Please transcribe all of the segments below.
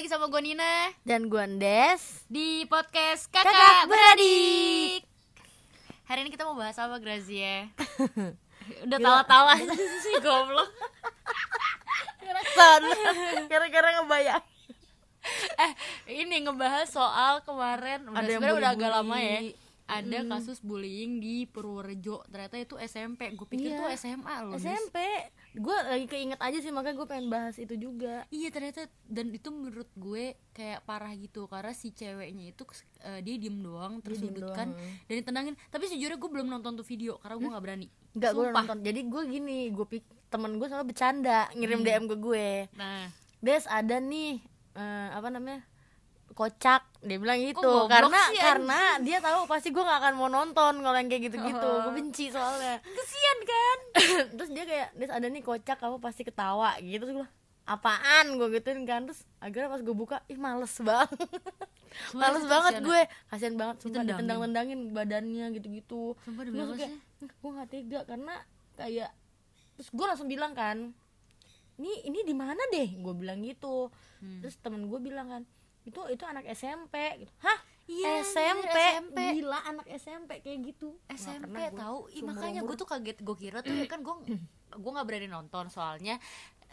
lagi sama gue Nina Dan gue Andes di podcast Kakak, Kakak Beradik. Hari ini kita mau bahas apa Grazia? Udah tawa-tawa sih goblok. Gara-gara ngebayang Eh, ini ngebahas soal kemarin udah Ada yang sebenarnya udah agak lama ya. Ada kasus bullying di Purworejo. Ternyata itu SMP. Gue pikir Iya. tuh SMA loh. SMP Gue lagi keinget aja sih makanya gue pengen bahas itu juga. Iya ternyata dan itu menurut gue kayak parah gitu karena si ceweknya itu eh, dia diem doang terus diem sudutkan doang. dan ditendangin. Tapi sejujurnya gue belum nonton tuh video karena gue nggak berani. Enggak gue nonton. Jadi gue gini gue pik temen gue selalu bercanda Ngirim DM ke gue. Nah. Des ada nih eh, Apa namanya kocak. Dia bilang gitu goblok karena sih, karena dia tahu pasti gue gak akan mau nonton kalau yang kayak gitu-gitu. Gue benci soalnya. Kesian kan? Terus dia kayak Des ada nih kocak kamu pasti ketawa gitu. Terus gue apaan? Gue gituin kan. Terus akhirnya pas gue buka ih males banget. Males banget kasihan gue. kasian banget sumpah ditendang-tendangin badannya gitu-gitu. Terus kayak, gue gak tega karena kayak terus gue langsung bilang kan ini ini di mana deh? Gue bilang gitu. Hmm. terus temen gue bilang kan itu itu anak SMP gitu. Hah? Iya, SMP, SMP. gila anak SMP kayak gitu. SMP tahu. Ih, makanya gue tuh kaget. Gue kira tuh kan gue gue nggak berani nonton. Soalnya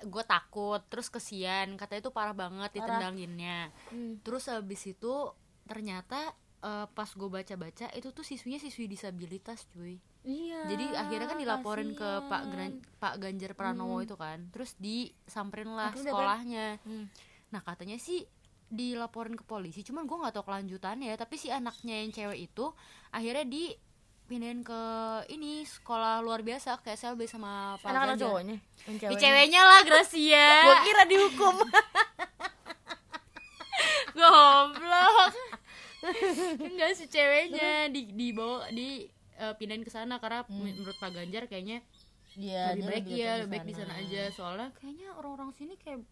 gue takut terus kesian. Katanya itu parah banget ditendanginnya. Hmm. terus habis itu ternyata eh, pas gue baca-baca itu tuh siswinya siswi disabilitas cuy. Iya jadi akhirnya kan dilaporin ke Pak kasian. Gran- Pak Ganjar Pranowo itu kan. Terus disamperin lah Akhirnya sekolahnya. Hmm. nah katanya sih dilaporin ke polisi. Cuman gue nggak tahu kelanjutannya tapi si anaknya yang cewek itu akhirnya dipindahin ke ini sekolah luar biasa ke SLB sama Pak anak-anak cowoknya? Yang Ya, ceweknya. lah Gracia. Gue kira dihukum. Goblok. Enggak si ceweknya di dibawa di eh, pindahin ke sana karena menurut Pak Ganjar kayaknya Iya, lebih dia baik letak lebih baik di sana aja. Soalnya kayaknya orang-orang sini kayak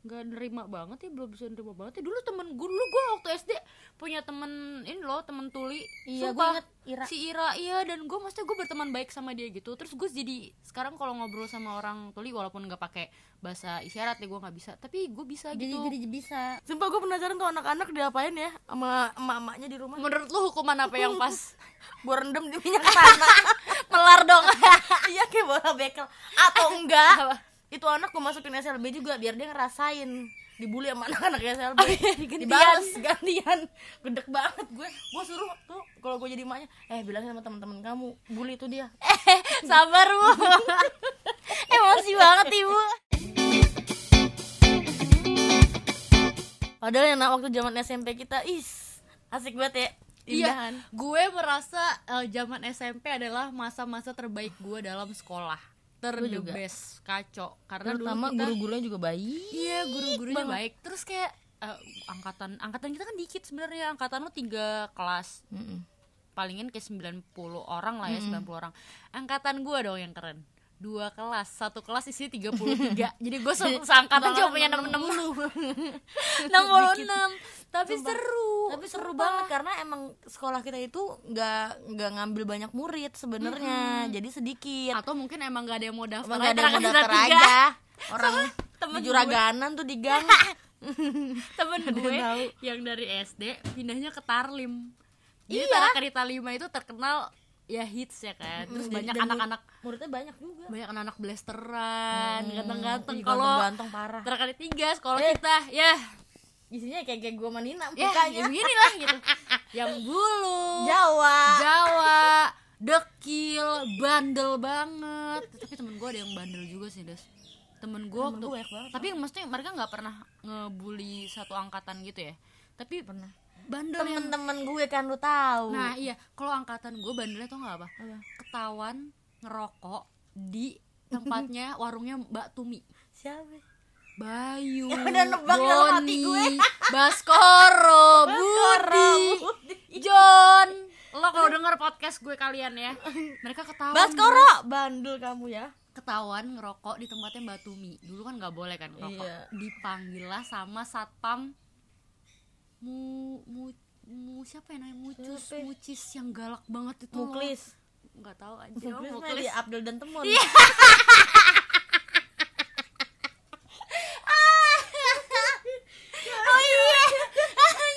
nggak nerima banget ya belum bisa nerima banget ya. Dulu temen gue dulu gue waktu SD punya temen ini loh temen tuli. Iya, gue inget Ira. si Ira iya dan gue maksudnya gue berteman baik sama dia gitu. Terus gue jadi sekarang kalau ngobrol sama orang tuli walaupun nggak pakai bahasa isyarat ya gue nggak bisa. Tapi gue bisa jadi gitu. jadi bisa. Sumpah gue penasaran tuh anak-anak diapain ya sama emak-emaknya di rumah. Menurut lu hukuman apa yang pas? Gue rendam di minyak tanah. Melar dong. Iya kayak bola bekel. Atau enggak? Itu anak gue masukin SLB juga biar dia ngerasain dibully sama anak-anak SLB Oh, iya, gantian. dibales gantian gedek banget gue. Gue suruh tuh kalau gue jadi emaknya eh bilangin sama teman-teman kamu bully itu dia. Eh sabar bu. Emosi banget ibu. Padahal yang waktu zaman SMP kita is asik banget ya indahan. Iya, gue merasa eh, zaman SMP adalah masa-masa terbaik gue dalam sekolah. Ter Gue the juga. best, kacau. Karena terutama guru-gurunya juga baik iya guru-gurunya baik. Terus kayak eh, angkatan angkatan kita kan dikit sebenarnya. Angkatan lo tiga kelas. Mm-mm. Palingin kayak 90 orang lah ya, 90 orang. Angkatan gue dong yang keren. Dua kelas, satu kelas isinya 33 Jadi gue se- seangkatan cuma punya 66 66 Tapi seru. Tapi seru Sumpah. banget karena emang sekolah kita itu nggak nggak ngambil banyak murid sebenarnya. Jadi sedikit. Atau mungkin emang gak ada yang mau daftar emang nggak ada yang mau angkatan daftar aja. orang temen juraganan tuh di gang. Temen gue yang dari SD pindahnya ke Tarlim. Jadi Iya. Tarakan di Tarlim itu terkenal ya hits ya kan. Terus Mm, banyak anak-anak muridnya banyak juga. Banyak anak-anak blasteran Hmm, ganteng-ganteng. Kalau ganteng parah. Tarakan di tiga sekolah Eh. kita ya. Isinya kayak kayak gue manina ya mukanya. ya begini lah gitu. Yang bulu Jawa. Jawa dekil bandel banget. Tapi temen gue ada yang bandel juga sih des. Temen gue waktu gue banget, tapi maksudnya mereka nggak pernah ngebully satu angkatan gitu ya? Tapi pernah bandel yang temen-temen gue kan lu tahu nah iya kalau angkatan gue bandelnya tau nggak apa Apa? ketahuan ngerokok di tempatnya warungnya Mbak Tumi siapa Bayu, Ya udah nebak dalam hati Boni, Baskoro, Baskoro, Budi, John. Lo kalau denger podcast gue kalian ya, mereka ketahuan. Baskoro bandel kamu ya Ketahuan ngerokok di tempatnya Mbak Tumi. Dulu kan nggak boleh kan ngerokok. Iya. Dipanggil lah sama satpam mu mu mu siapa yang namanya? Mucus Siapa? Ya? mucis yang galak banget itu. Muklis. Nggak tahu aja. Muklis, muklis. di Abdul dan temen iya. oh iya.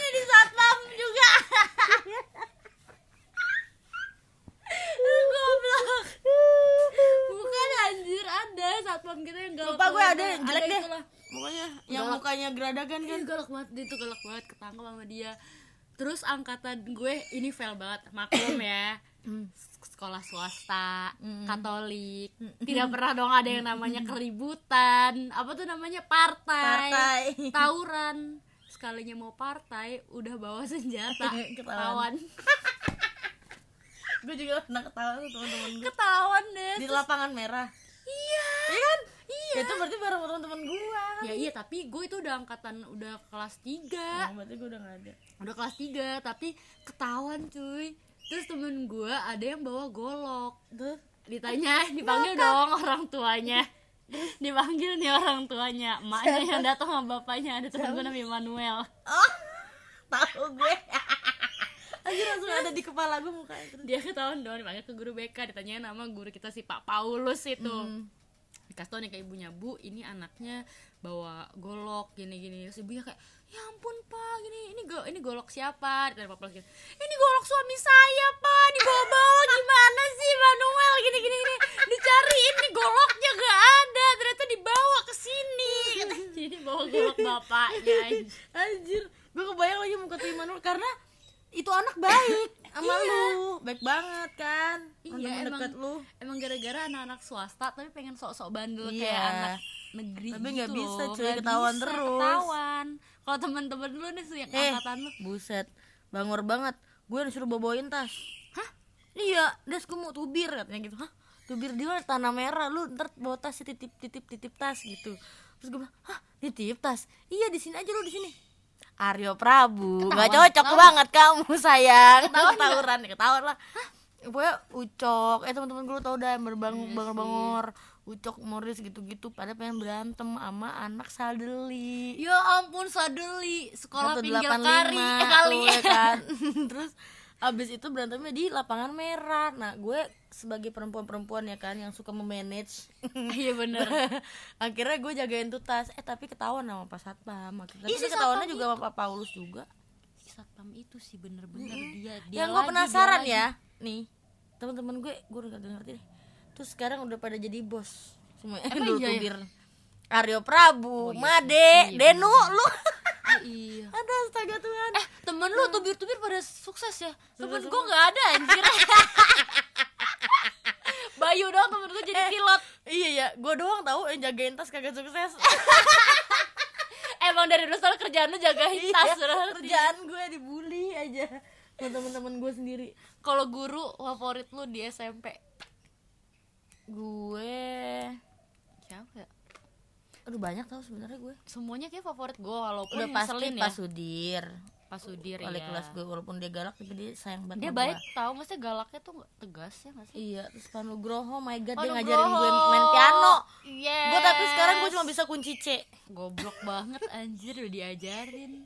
Jadi satpam juga. Goblok. Bukan anjir. Ada satpam kita yang galak lupa gue ada yang jelek deh mukanya geradagan kan. Iya, galak banget. Dia tuh galak banget ketangkep sama dia. Terus angkatan gue ini fail banget. Maklum ya sekolah swasta katolik. Tidak pernah dong ada yang namanya keributan. Apa tuh namanya? Partai, Partai. tawuran. Sekalinya mau partai udah bawa senjata. Ketahuan. ketahuan. Gue juga pernah ketawa tuh teman-teman gue. Ketahuan deh. Di Terus- lapangan merah. Iya. Iya kan iya. Itu berarti bareng teman-teman gue ya iya tapi gue itu udah angkatan udah kelas 3 nah, berarti gue udah gak ada. Udah kelas 3 tapi ketahuan cuy. Terus temen gue ada yang bawa golok. Tuh ditanya dipanggil dong orang tuanya. Dipanggil nih orang tuanya. Emaknya yang datang sama bapaknya. Ada temen gue namanya Manuel oh tahu gue. Anjir langsung ada di kepala gue mukanya dia ketahuan dong dipanggil ke guru BK ditanya nama guru kita si Pak Paulus itu. Hmm. Dikasih tau nih ke ibunya bu ini anaknya bawa golok gini gini terus ibunya kayak ya ampun pak gini ini go ini golok siapa? Ditanya Pak Paulus gitu ini golok suami saya pak dibawa bawa gimana sih Manuel gini gini gini. Dicariin nih goloknya gak ada ternyata dibawa ke sini. Jadi bawa golok bapaknya. Anjir, gue kebayang lagi muka tuh Immanuel karena itu anak baik sama lu, baik banget kan. Iya, emang- deket lu. emang gara-gara anak-anak swasta tapi pengen sok-sok bandel Iya. kayak anak negeri Tapi gitu nggak bisa, loh. cuy, Nggak ketahuan bisa, terus. ketahuan kalau temen-temen lu nih yang Eh, angkatan lu buset, bangor banget. Gue disuruh bawa-bawain tas. Hah? Iya, Des gue mau tubir katanya gitu. Hah? Tubir di mana? Tanah merah. Lu ntar bawa tas titip titip titip tas gitu. Terus gue bilang, "Hah, titip tas?" Iya, di sini aja lu di sini. Aryo Prabu, nggak Ketahuan, cocok ketahuan. banget kamu sayang. Ketahuan? Tawuran, ya, ketahuan lah. Pokoknya Ucok, eh teman-teman gue tau dah yang berbangun Iya bangor bangor Ucok, Morris gitu-gitu pada pengen berantem sama anak Saldeli. Ya ampun sadeli sekolah pinggir 185 kari eh, kali. tuh, ya kan? Terus abis itu berantemnya di lapangan merah nah gue sebagai perempuan-perempuan ya kan yang suka memanage. Iya bener. Akhirnya gue jagain tuh tas. Eh tapi ketahuan sama Pak Satpam. Akhirnya si ketahuannya juga sama Pak Paulus juga. Si satpam itu sih bener-bener dia, dia yang gue lagi, penasaran dia ya. nih teman-teman gue gue gak ngerti deh terus sekarang udah pada jadi bos. Semua Emang dulu iya? ya? tubir Aryo Prabu, Oh, iya Made. Iya, Denu, lu. Iya Aduh, astaga Tuhan. eh temen lu tubir-tubir pada sukses ya temen gue nggak ada anjir Bayu dong temen gue jadi Eh. pilot Iya ya, gue doang tahu yang jagain tas kagak sukses. emang dari dulu selalu kerjaan lu jagain tas Iya, ngerti. kerjaan gue dibully aja sama teman-teman gue sendiri. kalau guru favorit lu di SMP Gue, siapa ya aduh banyak tau sebenarnya gue. semuanya kayak favorit gue walaupun Udah pasti ya Sudir, pas Sudir wali ya kelas gue walaupun dia galak tapi dia sayang banget. dia baik gua. tau maksudnya galaknya tuh tegas ya nggak sih Iya, terus Pak Nugroho, my god dia Pak ngajarin gue main piano. yes Gue tapi sekarang gue cuma bisa kunci C goblok banget anjir udah diajarin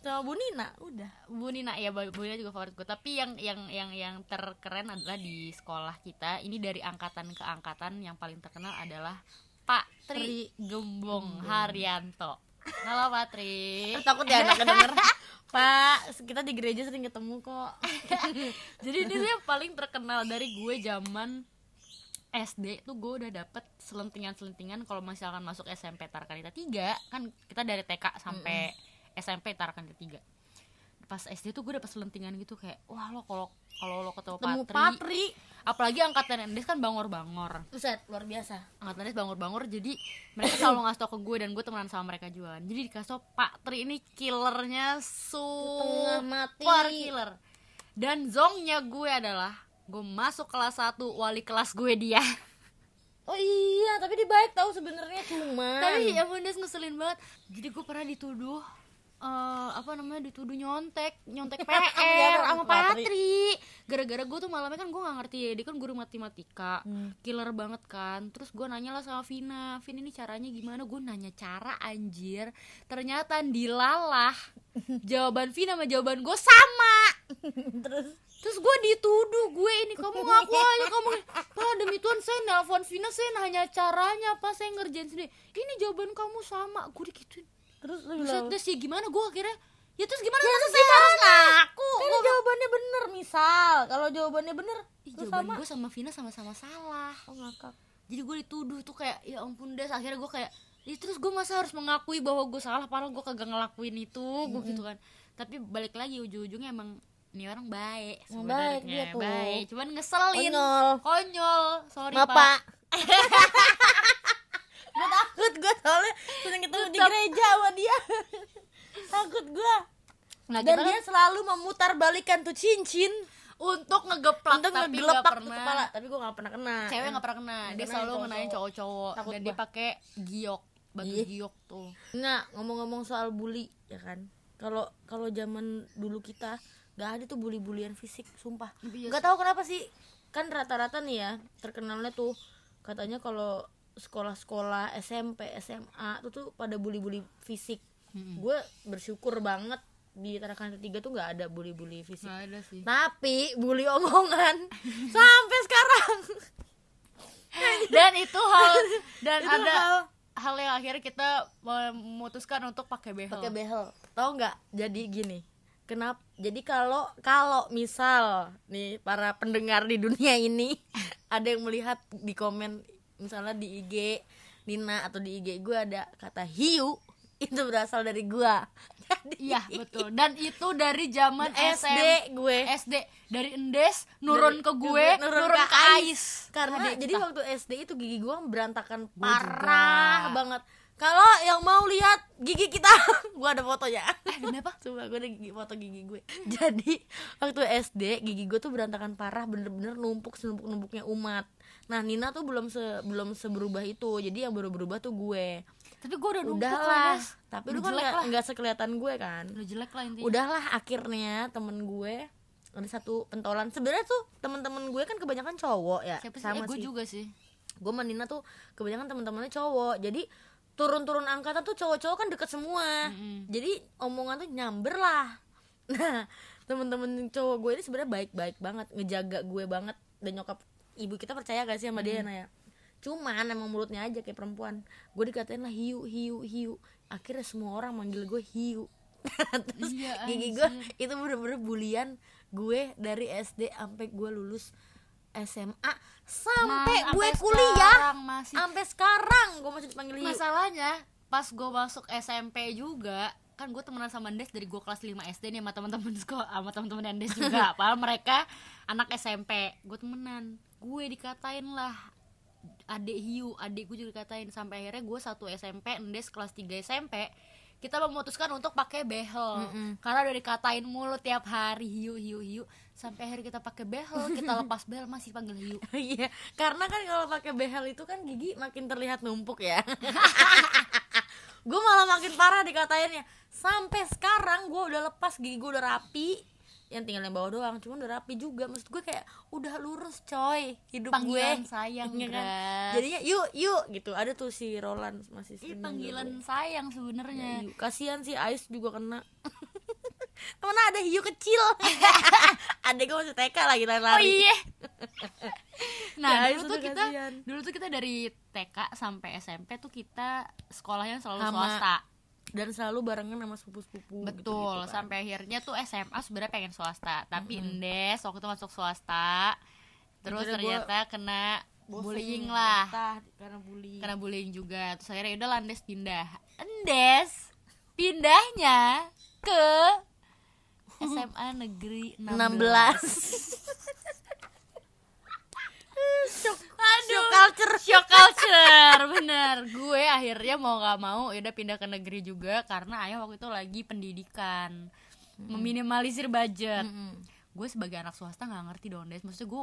sama Bu Nina, udah. Bu Nina ya Bu Nina juga favorit gue tapi yang yang yang yang terkeren adalah di sekolah kita ini dari angkatan ke angkatan yang paling terkenal adalah Pak Tri Gembong Haryanto. Halo Pak Tri Takut ya anaknya denger. Pak, kita di gereja sering ketemu kok. jadi dia yang paling terkenal dari gue zaman SD tuh gue udah dapet selentingan-selentingan kalau misalkan masuk SMP Tarakanita 3 kan kita dari TK sampai SMP Tarakanita 3 pas SD tuh gue dapet selentingan gitu kayak wah lo kalau kalau lo ketemu Ketemu Patri, Patri. apalagi angkatan Endes kan bangor-bangor Buset, luar biasa. angkatan Endes bangor-bangor jadi mereka selalu ngasih tau ke gue dan gue temenan sama mereka juga jadi dikasih tau Pak Tri ini killernya Tengah mati. super killer dan zongnya gue adalah gue masuk kelas 1 wali kelas gue dia Oh iya, tapi dia baik tahu sebenarnya cuma. tapi ya Bundes ngeselin banget jadi gue pernah dituduh eh, apa namanya dituduh nyontek nyontek PR Iya, sama Patri. Gara-gara gue tuh malamnya kan gue nggak ngerti ya dia kan guru matematika. Hmm. killer banget kan. Terus gue nanya lah sama Vina Vin ini caranya gimana? Gue nanya cara anjir. Ternyata dilalah. Jawaban Vina sama jawaban gue sama. Terus? Terus gue dituduh gue ini kamu ngaku aja kamu pak demi Tuhan saya nelpon Vina saya nanya caranya apa saya ngerjain sendiri. Ini jawaban kamu sama. Gue dikituin terus lu bilang deh sih gimana gue akhirnya? Ya terus gimana? Ya, terus saya harus ngaku kan Gua- jawabannya bener misal. Kalau jawabannya bener Ih, terus jawaban sama. gue sama Vina sama-sama salah. Oh ngakak. Jadi gue dituduh tuh kayak ya ampun des. Akhirnya gue kayak ya terus gue masa harus mengakui bahwa gue salah padahal gue kagak ngelakuin itu? Gue gitu kan. Tapi balik lagi ujung-ujungnya emang ini orang baik Emang baik sebenarnya dia tuh. baik cuman ngeselin. Konyol. konyol. Sorry Bapak. pak. Gue takut gue soalnya sering ketemu di gereja sama dia. Takut gue nah, dan dia kan selalu memutar balikan tuh cincin untuk ngegeplak untuk tapi nggak pernah. kepala. Tapi gue gak pernah kena. Cewek nggak pernah kena. Dia kena selalu ngenain cowok-cowok. Dan dia pakai giok batu Ih. giok tuh. Nggak ngomong-ngomong soal bully ya kan? Kalau kalau zaman dulu kita nggak ada tuh bully-bulian fisik sumpah. Iya nggak tahu kenapa sih. Kan rata-rata nih ya terkenalnya tuh katanya kalau sekolah-sekolah SMP SMA tuh tuh pada bully-bully fisik. Gue bersyukur banget di Tarakan ketiga tuh nggak ada bully-bully fisik. Ada sih. Tapi bully omongan. Sampai sekarang. Dan itu hal dan Itu ada hal- hal yang akhirnya kita memutuskan untuk pakai behel. Pakai behel. Tahu nggak? Jadi gini kenapa jadi kalau kalau misal nih para pendengar di dunia ini ada yang melihat di komen misalnya di IG Nina atau di IG gue ada kata hiu itu berasal dari jadi iya betul. Dan itu dari zaman SD SM gue. SD dari endes nurun Dari- ke gue nurun nurun, ke ke Ais. karena Adik jadi kita. waktu SD itu gigi gua berantakan. Gua parah juga. banget. Kalau yang mau lihat gigi kita gua ada fotonya. Eh kenapa Coba gue ada gigi, foto gigi gue. Jadi waktu SD gigi gue tuh berantakan parah Bener-bener numpuk senumpuk-numpuknya umat Nah Nina tuh belum se belum seberubah itu. Jadi yang baru berubah tuh gue. Tapi gue udah numpuk Udahlah. lah Des. Tapi Udah lu kan jelek nggak lah. nggak sekelihatan gue kan. Udah jelek lah intinya. Udahlah akhirnya temen gue ada satu pentolan. Sebenarnya tuh temen-temen gue kan kebanyakan cowok ya siapa sih? sama eh, gue sih. juga sih. Gue sama Nina tuh kebanyakan teman-temannya cowok. Jadi turun-turun angkatan tuh cowok-cowok kan deket semua. Mm-mm. jadi omongan tuh nyamber lah. Nah temen-temen cowok gue ini sebenarnya baik-baik banget ngejaga gue banget. Dan nyokap ibu kita percaya gak sih sama dia Naya? Cuman emang mulutnya aja kayak perempuan. Gue dikatain lah hiu hiu hiu. Akhirnya semua orang manggil gue hiu. Terus Iya, gigi gue itu bener-bener bulian gue dari SD sampai gue lulus SMA sampai Nah, gue sampai kuliah. sampai sekarang gue masih dipanggil hiu. Masalahnya pas gue masuk SMP juga kan gue temenan sama Andes dari gue kelas 5 SD nih sama teman-teman sekolah sama teman-teman Andes juga. Padahal mereka anak SMP gue temenan. Gue dikatain lah. Adik hiu adik gue juga dikatain. Sampai akhirnya gue satu SMP Andes kelas 3 SMP kita memutuskan untuk pakai behel. Karena udah dikatain mulu tiap hari hiu hiu hiu. Sampai akhirnya kita pakai behel kita lepas behel masih panggil hiu. Iya, karena kan kalau pakai behel itu kan gigi makin terlihat numpuk ya. gue malah makin parah dikatainnya. Sampai sekarang gue udah lepas gigi gue udah rapi. Yang tinggal yang bawah doang, cuman udah rapi juga. Maksud gue kayak udah lurus coy hidup Panggilan gue. sayang, Iya kan? Jadinya yuk yuk gitu. Ada tuh si Roland masih seneng panggilan juga. sayang sebenarnya Ya. Kasihan si Ais juga kena. Mana ada hiu kecil. Adek gue masih TK lagi Oh lari-lari. iya. nah, Ya, dulu tuh kita kasihan. dulu tuh kita dari TK sampai SMP tuh kita sekolahnya selalu Sama. swasta. Dan selalu barengan sama sepupu-sepupu Betul, gitu-gitu kan. sampai akhirnya tuh SMA sebenarnya pengen swasta, tapi Endes waktu itu masuk swasta. Terus gua ternyata kena Bosen bullying lah. karena bullying Kena bullying juga. Terus akhirnya udah Andes pindah. Endes pindahnya ke SMA Negeri 16. 16 Aduh, culture, shock culture, bener. Gue akhirnya mau nggak mau, ya udah pindah ke negeri juga karena ayah waktu itu lagi pendidikan, meminimalisir budget. Gue sebagai anak swasta nggak ngerti dong, Des. Maksudnya gue,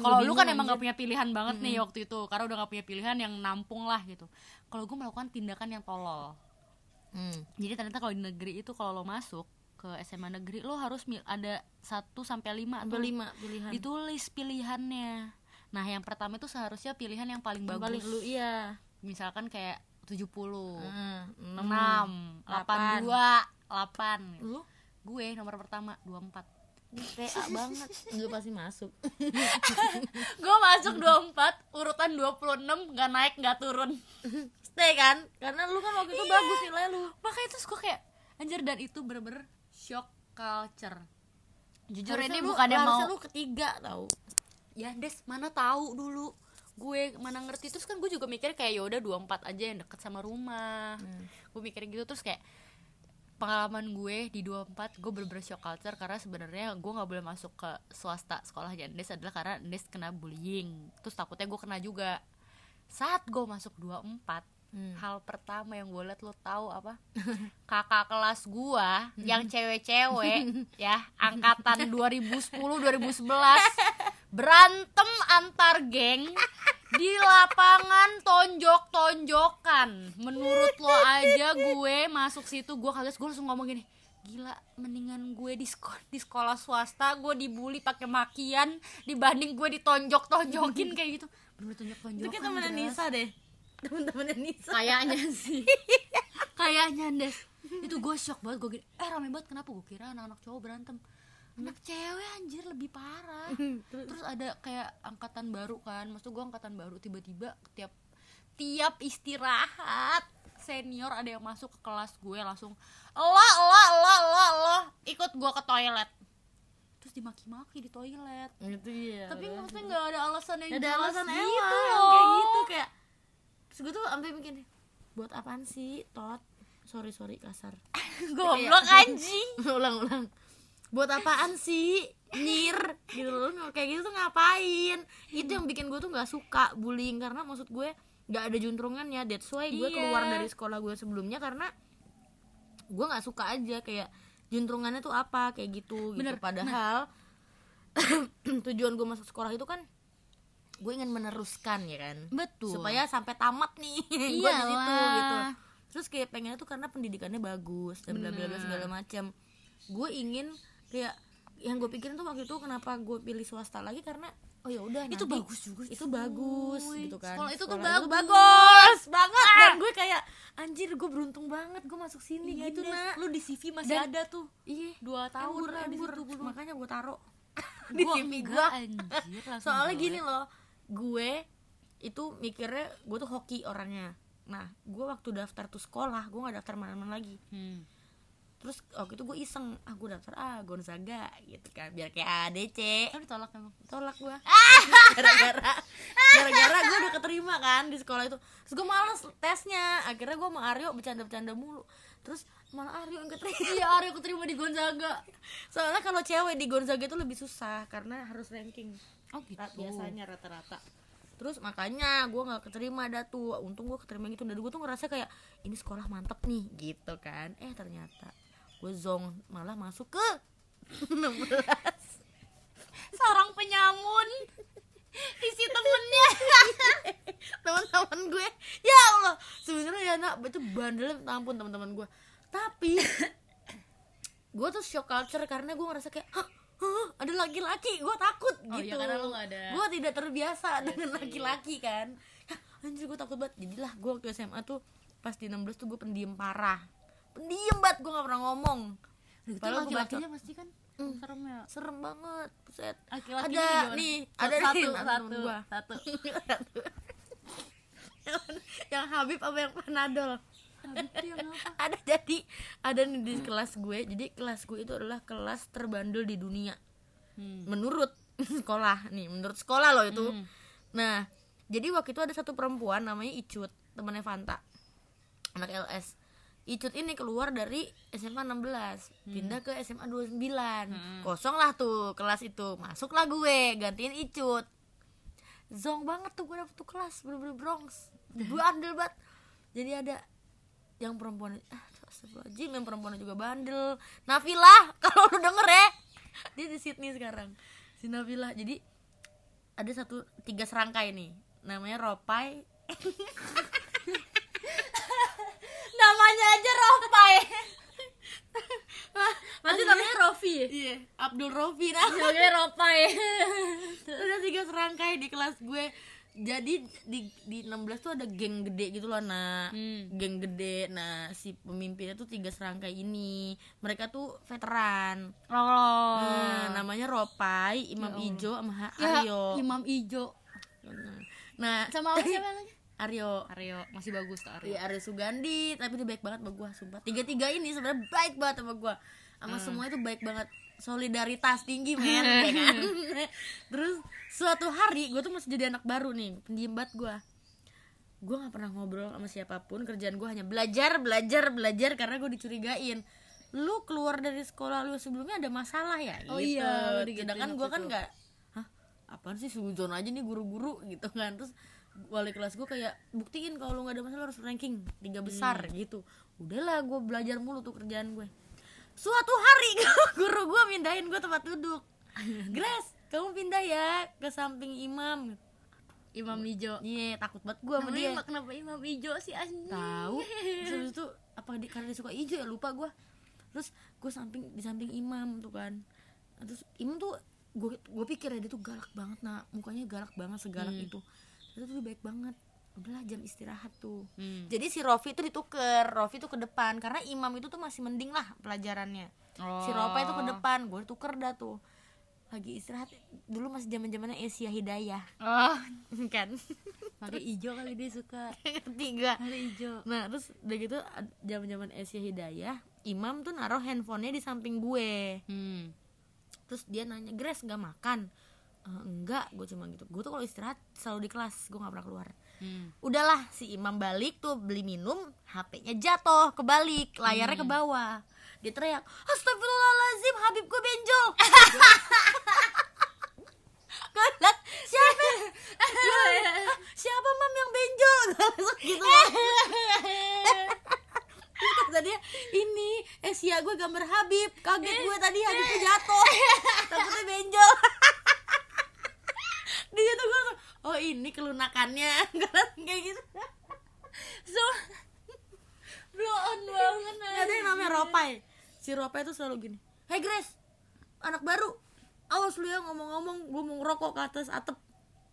kalau lu kan emang nggak punya pilihan banget nih waktu itu, karena udah nggak punya pilihan yang nampung lah gitu. Kalau gue melakukan tindakan yang tolol. Hmm. Jadi ternyata kalau di negeri itu kalau lo masuk ke SMA negeri lo harus ada 1 sampai 5 sampai lima pilihan ditulis pilihannya. Nah, yang pertama itu seharusnya pilihan yang paling Yang bagus. paling lu iya Misalkan kayak 70, Hmm, 6, enam, 82, 8. lu Gue nomor pertama 24. TA banget lu pasti masuk gue masuk 24, urutan 26 nggak naik nggak turun. stay kan karena lu kan waktu itu bagus nilai lu Makanya terus gue kayak anjir dan itu bener-bener shock culture. Jujur Harusnya ini lu- bukannya mau harusnya lu ketiga tau ya Des mana tahu dulu. Gue mana ngerti. Terus kan gue juga mikir kayak yaudah 24 aja yang deket sama rumah. Hmm. gue mikir gitu terus kayak pengalaman gue di 24 gue bener-bener shock culture karena sebenarnya gue nggak boleh masuk ke swasta sekolahnya Andes adalah karena Andes kena bullying. Terus takutnya gue kena juga. Saat gue masuk 24 Hmm. hal pertama yang gue liat lo tahu apa? Kakak kelas gue yang cewek-cewek ya angkatan 2010 2011 berantem antar geng di lapangan tonjok-tonjokan. Menurut lo aja gue masuk situ gue kaget gue langsung ngomong gini gila mendingan gue di sekolah, di sekolah swasta gue dibully pakai makian dibanding gue ditonjok-tonjokin kayak gitu. Bener itu tonjok-tonjokan kayak temennya Dras. Nisa deh. Temen-temennya Nisa. Kayaknya sih. Kayaknya des itu gue shock banget gue gini eh rame banget kenapa? Gue kira anak-anak cowok berantem anak cewek anjir lebih parah. Terus? Ada kayak angkatan baru kan maksud gue angkatan baru tiba-tiba tiap tiap istirahat senior ada yang masuk ke kelas gue langsung lo lo lo lo lo ikut gue ke toilet. Terus dimaki-maki di toilet. Gitu ya tapi maksudnya nggak ada alasan yang ada jelas alasan gitu emang loh. kayak gitu kayak terus gue tuh sampai mikir buat apaan sih tot? Sorry sorry kasar. Goblok anjing. Ulang ulang buat apaan sih? Nyir gitu loh. Kayak gitu tuh ngapain? Itu yang bikin gue tuh nggak suka bullying. Karena maksud gue nggak ada juntrungannya. That's why gue Iya. keluar dari sekolah gue sebelumnya. Karena gue nggak suka aja kayak juntrungannya tuh apa kayak gitu Bener. gitu padahal tujuan gue masuk sekolah itu kan gue ingin meneruskan ya kan? Betul. Supaya sampai tamat nih gue di situ gitu. Terus kayak pengennya tuh karena pendidikannya bagus dan bla bla bla Bener. segala macam gue ingin kayak yang gue pikirin tuh waktu itu kenapa gue pilih swasta lagi karena oh ya udah Itu nanti bagus juga, itu bagus gitu kan. Sekolah itu tuh Sekolah bagus. banget. Ah. dan gue kayak anjir gue beruntung banget gue masuk sini Iya, gitu nak. Lu di CV masih Dan- ada tuh. Iya. Dua tahun embur lah di embur situ gue makanya gue taro. Di Gua CV gue soalnya gini loh gue itu mikirnya gue tuh hoki orangnya. Nah gue waktu daftar tuh sekolah gue nggak daftar mana-mana lagi. Hmm. Terus waktu itu gue iseng ah gue daftar ah Gonzaga gitu kan biar kayak ADC kan ditolak emang. Tolak gue gara-gara gara-gara gue udah keterima kan di sekolah itu. Terus gue males tesnya. Akhirnya gue sama Aryo bercanda-bercanda mulu. Terus malah Aryo yang keterima? Iya Aryo keterima di Gonzaga. Soalnya kalau cewek di Gonzaga itu lebih susah karena harus ranking. Oh gitu. Biasanya rata-rata. Terus makanya gue nggak keterima dah tuh untung gue keterima gitu. Dan gue tuh ngerasa kayak ini sekolah mantep nih gitu kan. Eh ternyata gue zong malah masuk ke 16 seorang penyamun. Isi temennya. Teman-teman gue. Ya Allah. Sebenarnya ya nak itu minta ampun teman-teman gue. Tapi gue tuh shock culture karena gue ngerasa kayak Hah, hah, ada laki-laki. Gue takut Oh, gitu. iya, karena lu nggak ada- gue tidak terbiasa dengan sih. laki-laki kan. Hah, anjir gue takut banget. Jadilah gue waktu SMA tuh pas di 16 tuh gue pendiam parah pendiam banget gue gak pernah ngomong. Itu Padahal gua laki-lakinya pasti kan Hmm. serem ya serem banget buset. Laki-laki ada nih Satu, ada satu nih satu gua. satu. Yang, yang Habib apa yang Panadol ada jadi ada nih di kelas gue. Jadi kelas gue itu adalah kelas terbandel di dunia. Hmm. menurut sekolah nih menurut sekolah loh itu. Hmm. nah jadi waktu itu ada satu perempuan namanya Icut temannya Fanta. Anak LS Icut ini keluar dari SMA 16 pindah ke SMA 29 kosong lah tuh kelas itu. Masuklah gue gantiin Icut. Zong banget tuh gue dapet tuh kelas bener-bener Bronx. Gue andel banget. Jadi ada yang perempuan ah astagfirullahaladzim yang perempuan juga bandel. Nafila kalau lu denger ya. Dia di Sydney sekarang si Nafila. Jadi ada satu tiga serangkai nih. Namanya Ropai namanya aja Ropai Berarti namanya Rofi. Ya? iya Abdul Rofi. Nah Namanya Ropai ada tiga serangkai di kelas gue. Jadi di di 16 tuh ada geng gede gitu loh nah Hmm. geng gede. Nah si pemimpinnya tuh tiga serangkai ini. Mereka tuh veteran. Oh nah, namanya Ropai Imam Ya. Ijo sama Ha- Ya, Aryo Imam Ijo. Nah Sama apa siapa lagi? Aryo. Aryo, masih bagus tuh Aryo. Iya Aryo Sugandi tapi dia baik banget sama gue sumpah. Tiga tiga ini sebenarnya baik banget sama gue sama semua itu baik banget. Solidaritas tinggi men. Ya kan? Terus suatu hari gue tuh masih jadi anak baru nih pendiam banget gue gue nggak pernah ngobrol sama siapa pun kerjaan gue hanya belajar belajar belajar karena gue dicurigain. Lu keluar dari sekolah lu sebelumnya ada masalah ya? Oh gitu. iya, lu digituin sedangkan gue kan nggak hah apaan sih suzon aja nih guru-guru gitu kan. Terus wali kelas gue kayak buktiin kalau lu nggak ada masalah harus ranking tiga besar Hmm. gitu. Udahlah gue belajar mulu tuh kerjaan gue suatu hari guru gue mindahin gue tempat duduk. Grace kamu pindah ya ke samping imam. Imam Ijo. Iya takut banget gue sama dia. Kenapa Imam Ijo sih anjing? Tahu. Terus itu apa di, karena dia suka hijau ya lupa gue terus gue samping di samping imam tuh kan. Terus imam tuh gue gue pikir ya dia tuh galak banget nah mukanya galak banget segalak itu terus tuh baik banget. Udahlah jam istirahat tuh. Hmm. jadi si Rofi tuh dituker. Rofi tuh ke depan. Karena imam itu tuh masih mending lah pelajarannya. Si Ropa itu ke depan. Gue tuker dah tuh. Lagi istirahat. Dulu masih zaman zamannya Asia Hidayah. Oh kan? Pakai ijo kali dia suka. Tiga Pakai ijo. Nah terus udah gitu zaman zaman Asia Hidayah Imam tuh naruh handphonenya di samping gue. Hmm. Terus dia nanya Grace nggak makan "Eh, Enggak. Gue cuma gitu. Gue tuh kalau istirahat selalu di kelas Gue nggak pernah keluar. Hmm. Udahlah si Imam balik tuh beli minum HP-nya jatuh kebalik Layarnya ke bawah. Dia teriak Astagfirullahaladzim Habib gue benjol. Gue bilang siapa? Gue bilang, "Hah, Siapa mam yang benjol? Gitu kata dia ini Asia gue gambar Habib. Kaget gue tadi Habibnya jatuh. takutnya benjol di situ gue langsung, oh ini kelunakannya. Kayak gitu. So Blow on banget ada yang namanya Ropai. Si Ropai itu selalu gini hey Grace anak baru. Awas lu ya ngomong-ngomong gue mau ngerokok ke atas atap.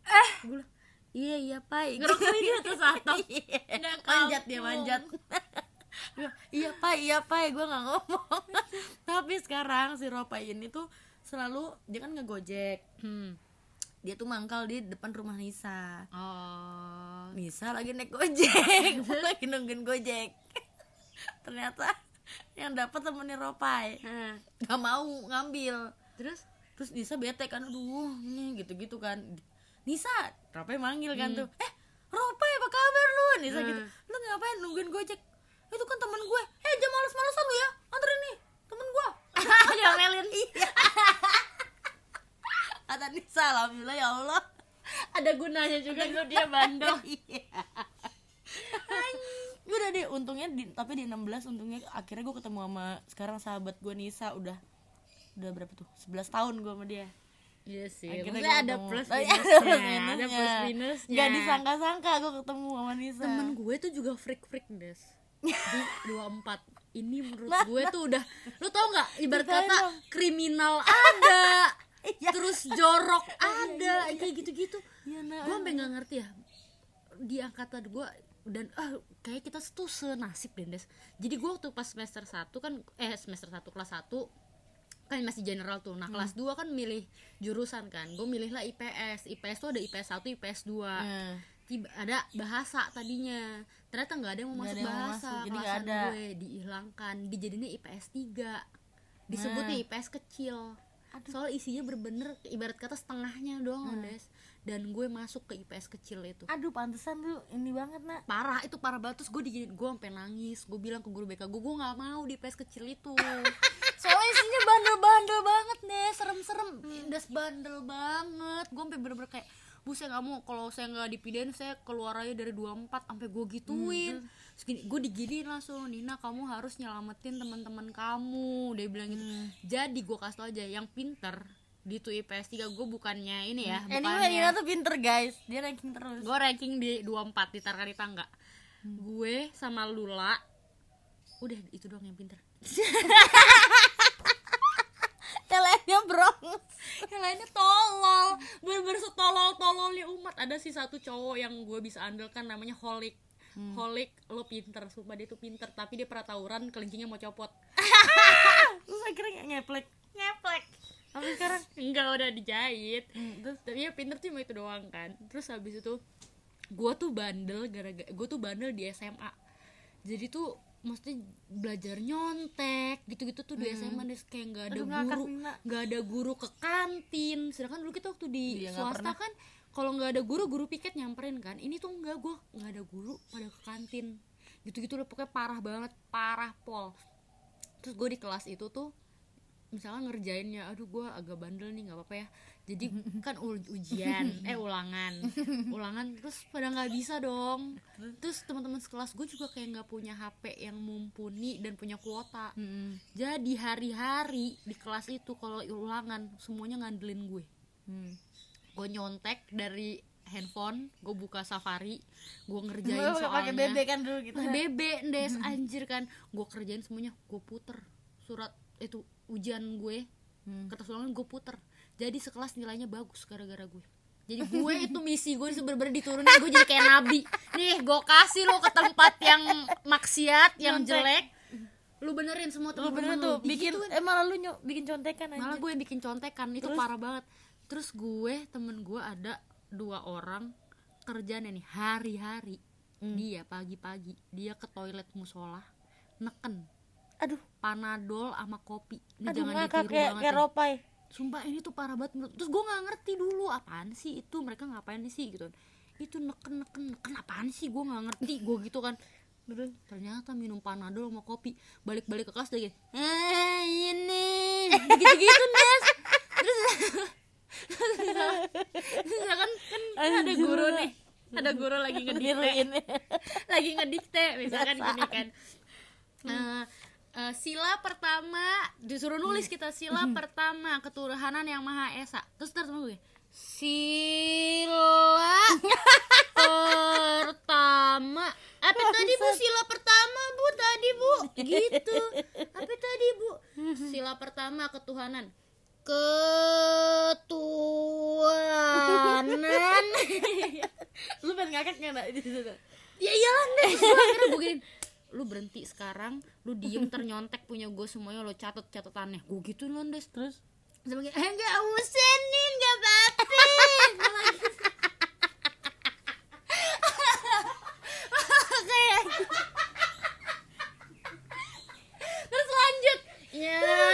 Eh. Gue iya iya pai. Ngerokok di atas atap? Iya. Manjat dia manjat. Iya pai iya pai. Gue nggak ngomong. Tapi sekarang si Ropai ini tuh selalu dia kan ngegojek. Hmm dia tuh mangkal di depan rumah Nisa. Oh. Nisa lagi naik gojek. Lagi nungguin gojek. Ternyata yang dapat temennya Ropai. Nah, nggak mau ngambil. Terus? Terus Nisa bete kan aduh ini gitu-gitu kan. Nisa Ropai manggil kan tuh eh Ropai apa kabar lu? Nisa Hmm. gitu lu ngapain nungguin gojek? Itu kan temen gue. Eh jam males-malesan lu ya anterin nih temen gue Diomelin iya kata Nisa alhamdulillah ya Allah. Ada gunanya juga tuh dia bandel iya. Udah deh untungnya di, tapi di 16 untungnya akhirnya gue ketemu sama sekarang sahabat gue Nisa udah udah berapa tuh? 11 tahun gue sama dia. Iya sih Akhirnya Maksudnya gua ada plus iya, minusnya ada plus Ada minusnya. plus minusnya. Gak disangka-sangka gue ketemu sama Nisa. Temen gue tuh juga freak-freak des. Di 24 Ini menurut Nah, gue tuh udah Lu tau gak ibarat kata dong. kriminal Iya. Terus jorok ada Kayak gitu-gitu. Iya, nah, Gue sampe gak ngerti ya Di angkatan gue dan ah kayak kita tuh senasib deh Des. Jadi gue waktu pas semester 1 kan eh semester 1 kelas 1 kan masih general tuh. Nah kelas 2 kan milih jurusan kan. Gue milih lah IPS IPS tuh ada IPS 1 IPS 2 Hmm. tiba ada bahasa tadinya. Ternyata nggak ada yang mau Nggak masuk yang bahasa. masuk, jadi nggak ada. gue dihilangkan dijadinya IPS 3 disebutnya Nah. IPS kecil soal isinya bener-bener ibarat kata setengahnya doang Nah. des. Dan gue masuk ke IPS kecil itu. Aduh pantesan tuh ini banget nak. Parah itu parah banget. Terus gue di gue sampai nangis. Gue bilang ke guru BK gue gue nggak mau di IPS kecil itu. Soalnya isinya bandel-bandel banget deh serem-serem. Das bandel banget. Gue sampai bener-bener kayak bu saya nggak mau. Kalau saya nggak dipindahin saya keluar aja dari 24 sampai gue gituin. Terus gini, gue diginiin langsung Nina kamu harus nyelamatin teman-teman kamu. Dia bilang gitu. Jadi gue kasih tau aja yang pinter di tuh IPS 3 gue bukannya ini ya Anyway bukannya Nina tuh pinter guys. Dia ranking terus. Gue ranking di 24 di Tarkari Tangga gue sama Lula udah itu doang yang pinter Yang lainnya brongs yang lainnya tolol. Bener-bener setolol tololnya umat. Ada sih satu cowok yang gue bisa andalkan namanya Holik. Holik lo pinter. Sumpah dia tuh pinter tapi dia pernah tawuran kelingkingnya mau copot. Terus akhirnya ngeplek. Ngeplek. Sampai sekarang enggak udah dijahit. Hmm, terus? Tapi ya pinter cuma itu doang kan. Terus habis itu gue tuh bandel gara-gara gue tuh bandel di SMA jadi tuh mesti belajar nyontek gitu-gitu tuh di SMA des kayak nggak ada Aduh, guru nggak ada guru ke kantin. Sedangkan dulu kita waktu di nggak swasta kan kalau nggak ada guru guru piket nyamperin kan. Ini tuh enggak gue nggak ada guru pada ke kantin. Gitu-gitu loh pokoknya parah banget parah pol. Terus gue di kelas itu tuh misalnya ngerjainnya aduh gue agak bandel nih nggak apa-apa ya. Jadi kan ujian eh ulangan. Ulangan terus pada nggak bisa dong. Terus? Teman-teman sekelas gue juga kayak nggak punya HP yang mumpuni dan punya kuota. Hmm. jadi hari-hari di kelas itu kalau ulangan semuanya ngandelin gue. Hmm. gue nyontek dari handphone gue buka safari gue ngerjain Gua soalnya. Pakai bebek kan dulu gitu Pakai bebek des anjir kan. Gue kerjain semuanya gue puter surat itu ujian gue Hmm. kertas ulangan gue puter. Jadi sekelas nilainya bagus gara-gara gue. Jadi gue itu misi gue bener-bener diturunin gue jadi kayak nabi. Nih gue kasih lo ke tempat yang maksiat yang jelek. Lu benerin semua lu temen-temen bener tuh bikin Digituin. eh malah lu nyok bikin contekan aja malah gue bikin contekan itu Terus? parah banget. Terus gue temen gue ada dua orang kerjanya nih hari-hari. Hmm. dia pagi-pagi dia ke toilet musola neken aduh panadol sama kopi ini aduh jangan ngakak ditiru kayak banget kayak ya. sumpah ini tuh parah banget menurut terus gue nggak ngerti dulu apaan sih itu mereka ngapain sih gitu itu neken neken neken apaan sih gue nggak ngerti gue gitu kan Terus? ternyata minum panadol sama kopi balik-balik ke kelas lagi eh ini gitu-gitu Nes terus terus kan kan ada guru nih ada guru lagi ngedikte lagi ngedikte misalkan gini kan Eh, eh, sila pertama disuruh nulis kita sila pertama ketuhanan yang maha esa. Terus terus gue sila pertama. Apa tadi bu? Sila pertama bu tadi bu? Gitu. Apa tadi bu? Sila pertama ketuhanan. Ketuhanan. Lu pengen ngakak nggak nak? Di situ. Ya iyalah terus gua akhirnya gue gini lu berhenti sekarang lu diem ternyontek punya gue semuanya lo catat catatannya gue gitu nondes terus? Sebagai eh gak usah nih nggak terus lanjut. Ya. Yeah.